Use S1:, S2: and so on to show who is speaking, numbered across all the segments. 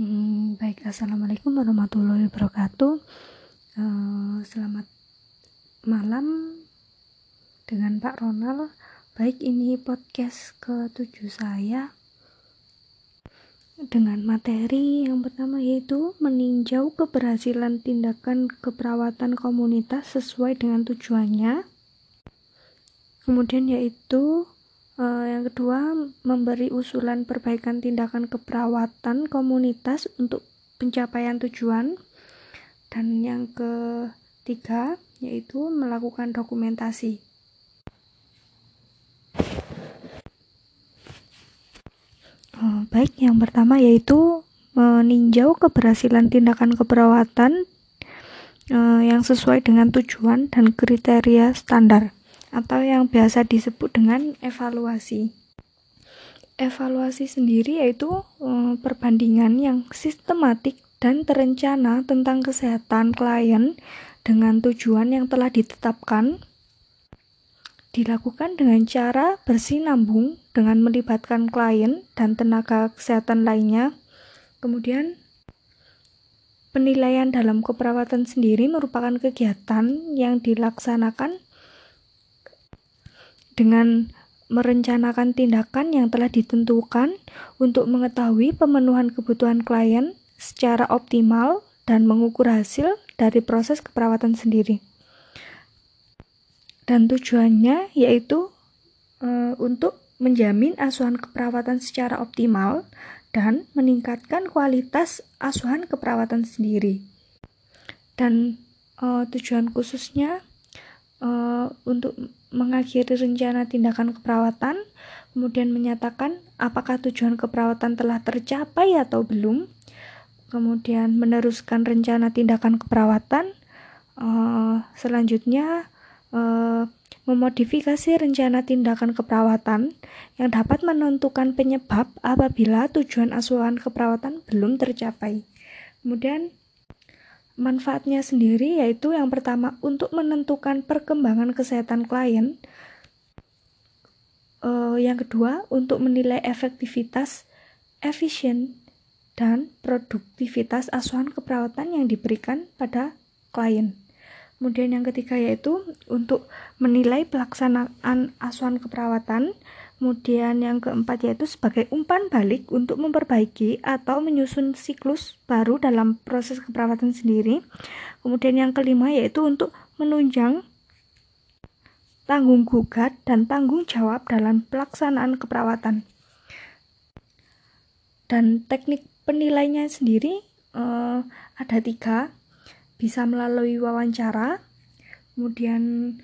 S1: Hmm, baik, assalamualaikum warahmatullahi wabarakatuh. Uh, selamat malam dengan Pak Ronald. Baik, ini podcast ke-7 saya dengan materi yang pertama yaitu meninjau keberhasilan tindakan keperawatan komunitas sesuai dengan tujuannya. Kemudian yaitu Uh, yang kedua, memberi usulan perbaikan tindakan keperawatan komunitas untuk pencapaian tujuan. Dan yang ketiga, yaitu melakukan dokumentasi. Uh, baik, yang pertama yaitu meninjau keberhasilan tindakan keperawatan uh, yang sesuai dengan tujuan dan kriteria standar atau yang biasa disebut dengan evaluasi. Evaluasi sendiri yaitu um, perbandingan yang sistematik dan terencana tentang kesehatan klien dengan tujuan yang telah ditetapkan dilakukan dengan cara bersinambung dengan melibatkan klien dan tenaga kesehatan lainnya. Kemudian penilaian dalam keperawatan sendiri merupakan kegiatan yang dilaksanakan dengan merencanakan tindakan yang telah ditentukan untuk mengetahui pemenuhan kebutuhan klien secara optimal dan mengukur hasil dari proses keperawatan sendiri. Dan tujuannya yaitu e, untuk menjamin asuhan keperawatan secara optimal dan meningkatkan kualitas asuhan keperawatan sendiri. Dan e, tujuan khususnya e, untuk mengakhiri rencana tindakan keperawatan, kemudian menyatakan apakah tujuan keperawatan telah tercapai atau belum, kemudian meneruskan rencana tindakan keperawatan, uh, selanjutnya uh, memodifikasi rencana tindakan keperawatan yang dapat menentukan penyebab apabila tujuan asuhan keperawatan belum tercapai. Kemudian manfaatnya sendiri yaitu yang pertama untuk menentukan perkembangan kesehatan klien. Uh, yang kedua untuk menilai efektivitas efisien dan produktivitas asuhan keperawatan yang diberikan pada klien. Kemudian yang ketiga yaitu untuk menilai pelaksanaan asuhan keperawatan Kemudian yang keempat yaitu sebagai umpan balik untuk memperbaiki atau menyusun siklus baru dalam proses keperawatan sendiri. Kemudian yang kelima yaitu untuk menunjang tanggung gugat dan tanggung jawab dalam pelaksanaan keperawatan. Dan teknik penilainya sendiri eh, ada tiga, bisa melalui wawancara, kemudian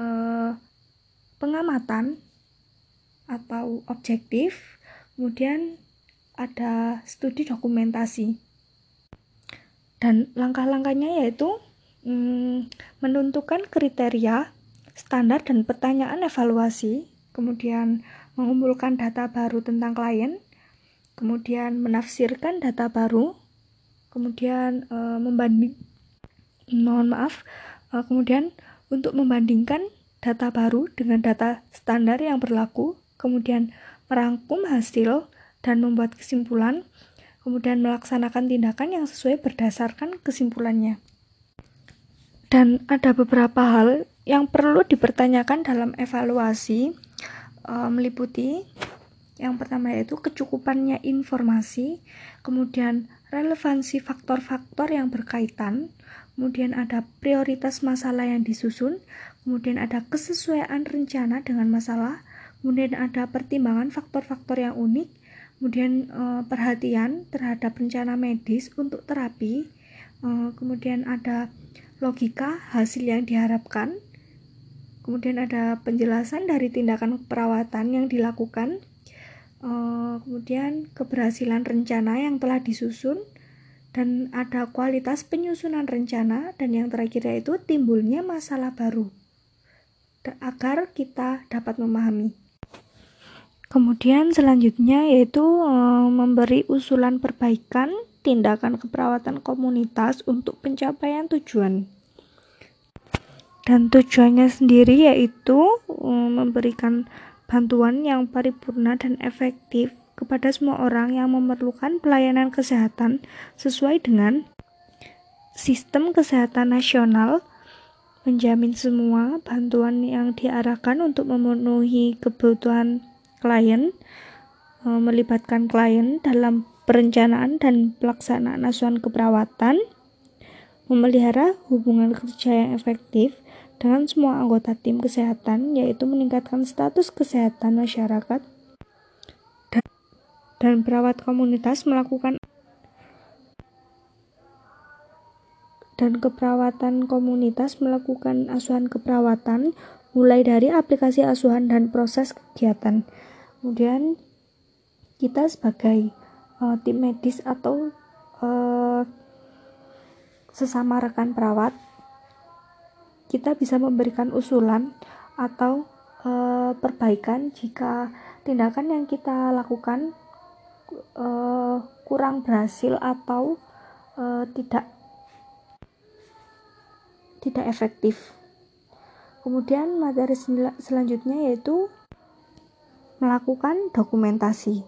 S1: eh, pengamatan atau objektif, kemudian ada studi dokumentasi. Dan langkah-langkahnya yaitu hmm, menentukan kriteria, standar dan pertanyaan evaluasi, kemudian mengumpulkan data baru tentang klien, kemudian menafsirkan data baru, kemudian e, membanding mohon maaf, e, kemudian untuk membandingkan data baru dengan data standar yang berlaku kemudian merangkum hasil dan membuat kesimpulan, kemudian melaksanakan tindakan yang sesuai berdasarkan kesimpulannya. Dan ada beberapa hal yang perlu dipertanyakan dalam evaluasi e, meliputi yang pertama yaitu kecukupannya informasi, kemudian relevansi faktor-faktor yang berkaitan, kemudian ada prioritas masalah yang disusun, kemudian ada kesesuaian rencana dengan masalah, kemudian ada pertimbangan faktor-faktor yang unik, kemudian e, perhatian terhadap rencana medis untuk terapi, e, kemudian ada logika hasil yang diharapkan, kemudian ada penjelasan dari tindakan perawatan yang dilakukan, e, kemudian keberhasilan rencana yang telah disusun, dan ada kualitas penyusunan rencana, dan yang terakhir yaitu timbulnya masalah baru agar kita dapat memahami. Kemudian selanjutnya yaitu e, memberi usulan perbaikan tindakan keperawatan komunitas untuk pencapaian tujuan. Dan tujuannya sendiri yaitu e, memberikan bantuan yang paripurna dan efektif kepada semua orang yang memerlukan pelayanan kesehatan sesuai dengan sistem kesehatan nasional menjamin semua bantuan yang diarahkan untuk memenuhi kebutuhan klien eh, melibatkan klien dalam perencanaan dan pelaksanaan asuhan keperawatan memelihara hubungan kerja yang efektif dengan semua anggota tim kesehatan yaitu meningkatkan status kesehatan masyarakat dan perawat komunitas melakukan dan keperawatan komunitas melakukan asuhan keperawatan mulai dari aplikasi asuhan dan proses kegiatan. Kemudian kita sebagai uh, tim medis atau uh, sesama rekan perawat kita bisa memberikan usulan atau uh, perbaikan jika tindakan yang kita lakukan uh, kurang berhasil atau uh, tidak tidak efektif. Kemudian materi selanjutnya yaitu melakukan dokumentasi.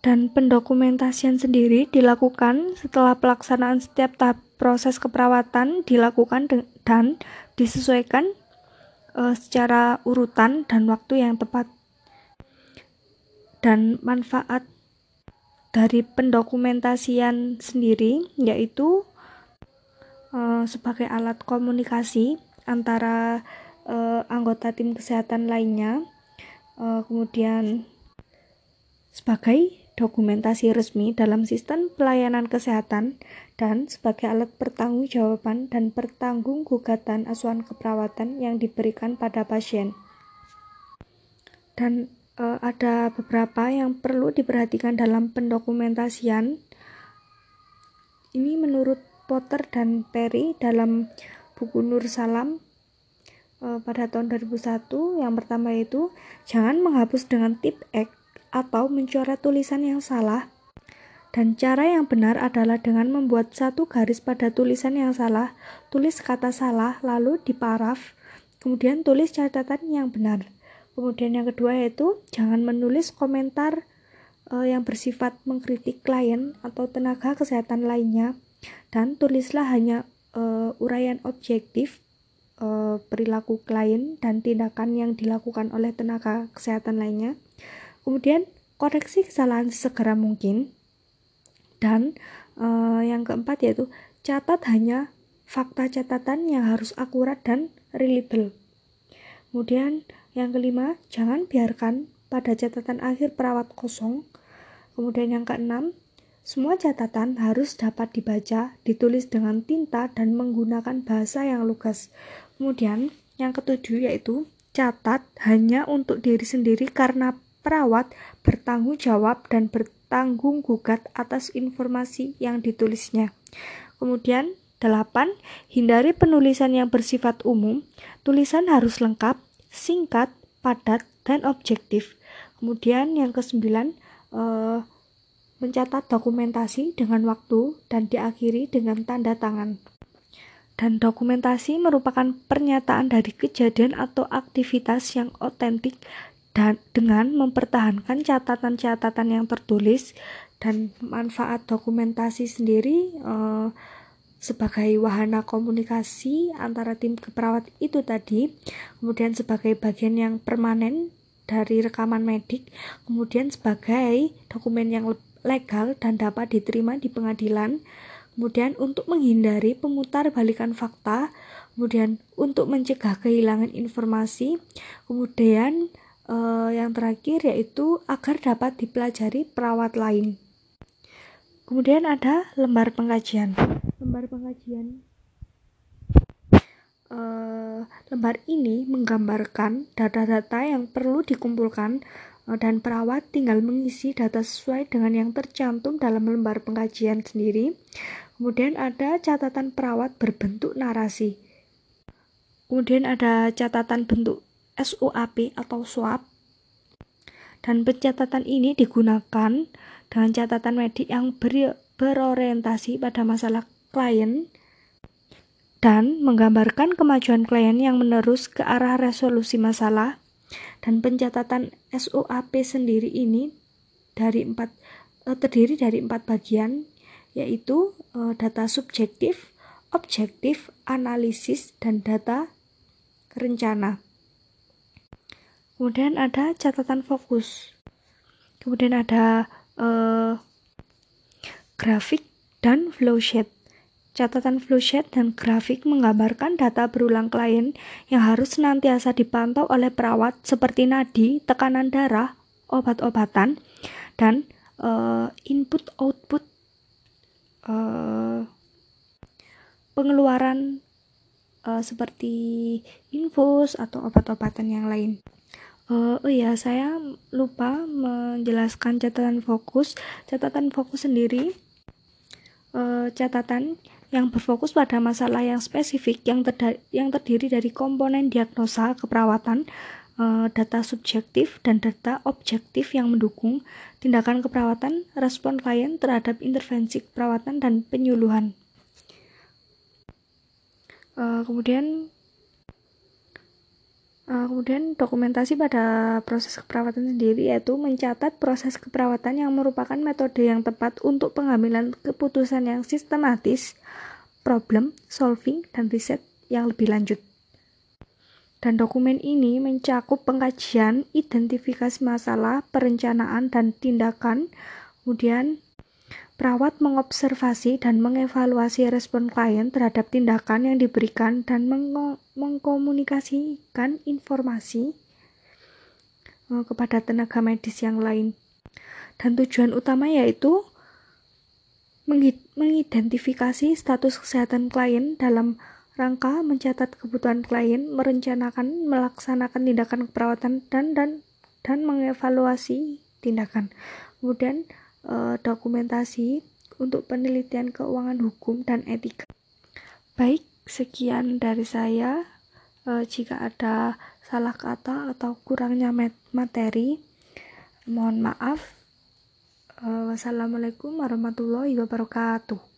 S1: Dan pendokumentasian sendiri dilakukan setelah pelaksanaan setiap tahap proses keperawatan dilakukan dan disesuaikan uh, secara urutan dan waktu yang tepat. Dan manfaat dari pendokumentasian sendiri yaitu uh, sebagai alat komunikasi antara uh, anggota tim kesehatan lainnya, uh, kemudian sebagai dokumentasi resmi dalam sistem pelayanan kesehatan dan sebagai alat pertanggungjawaban dan pertanggunggughatan asuhan keperawatan yang diberikan pada pasien. Dan e, ada beberapa yang perlu diperhatikan dalam pendokumentasian. Ini menurut Potter dan Perry dalam buku Nur Salam pada tahun 2001 yang pertama itu jangan menghapus dengan tip X atau mencoret tulisan yang salah dan cara yang benar adalah dengan membuat satu garis pada tulisan yang salah, tulis kata salah, lalu di paraf, kemudian tulis catatan yang benar. Kemudian yang kedua yaitu jangan menulis komentar uh, yang bersifat mengkritik klien atau tenaga kesehatan lainnya dan tulislah hanya uh, uraian objektif uh, perilaku klien dan tindakan yang dilakukan oleh tenaga kesehatan lainnya. Kemudian koreksi kesalahan segera mungkin. Dan uh, yang keempat yaitu catat hanya fakta catatan yang harus akurat dan reliable. Kemudian yang kelima, jangan biarkan pada catatan akhir perawat kosong. Kemudian yang keenam, semua catatan harus dapat dibaca, ditulis dengan tinta, dan menggunakan bahasa yang lugas. Kemudian, yang ketujuh yaitu catat hanya untuk diri sendiri karena perawat bertanggung jawab dan bertanggung gugat atas informasi yang ditulisnya. Kemudian, delapan, hindari penulisan yang bersifat umum. Tulisan harus lengkap, singkat, padat, dan objektif. Kemudian yang kesembilan, eh, mencatat dokumentasi dengan waktu dan diakhiri dengan tanda tangan. Dan dokumentasi merupakan pernyataan dari kejadian atau aktivitas yang otentik dan dengan mempertahankan catatan-catatan yang tertulis dan manfaat dokumentasi sendiri eh, sebagai wahana komunikasi antara tim keperawat itu tadi, kemudian sebagai bagian yang permanen dari rekaman medik, kemudian sebagai dokumen yang legal dan dapat diterima di pengadilan. Kemudian untuk menghindari pemutar balikan fakta, kemudian untuk mencegah kehilangan informasi, kemudian eh, yang terakhir yaitu agar dapat dipelajari perawat lain. Kemudian ada lembar pengkajian. Lembar pengkajian uh, lembar ini menggambarkan data-data yang perlu dikumpulkan Eh, dan perawat tinggal mengisi data sesuai dengan yang tercantum dalam lembar pengkajian sendiri. Kemudian ada catatan perawat berbentuk narasi. Kemudian ada catatan bentuk SUAP atau SWAP. Dan pencatatan ini digunakan dengan catatan medik yang ber berorientasi pada masalah klien dan menggambarkan kemajuan klien yang menerus ke arah resolusi masalah Dan pencatatan SOAP sendiri ini dari empat uh, terdiri dari empat bagian yaitu uh, data subjektif, objektif, analisis, dan data rencana. Kemudian ada catatan fokus. Kemudian ada uh, grafik dan flowsheet. Catatan flowsheet dan grafik menggambarkan data berulang klien yang harus senantiasa dipantau oleh perawat seperti nadi, tekanan darah, obat-obatan, dan uh, input-output uh, pengeluaran uh, seperti infus atau obat-obatan yang lain. Uh, oh iya, saya lupa menjelaskan catatan fokus. Catatan fokus sendiri, uh, catatan yang berfokus pada masalah yang spesifik yang, yang terdiri dari komponen diagnosa keperawatan, data subjektif dan data objektif yang mendukung tindakan keperawatan, respon klien terhadap intervensi keperawatan dan penyuluhan. Uh, kemudian Uh, kemudian dokumentasi pada proses keperawatan sendiri yaitu mencatat proses keperawatan yang merupakan metode yang tepat untuk pengambilan keputusan yang sistematis, problem solving, dan riset yang lebih lanjut. Dan dokumen ini mencakup pengkajian, identifikasi masalah, perencanaan, dan tindakan, kemudian Perawat mengobservasi dan mengevaluasi respon klien terhadap tindakan yang diberikan dan meng mengkomunikasikan informasi uh, kepada tenaga medis yang lain. Dan tujuan utama yaitu mengidentifikasi status kesehatan klien dalam rangka mencatat kebutuhan klien, merencanakan, melaksanakan tindakan keperawatan dan dan dan mengevaluasi tindakan. Kemudian uh, dokumentasi untuk penelitian keuangan hukum dan etika. Baik, sekian dari saya. Uh, jika ada salah kata atau kurangnya materi, mohon maaf. Uh, wassalamualaikum warahmatullahi wabarakatuh.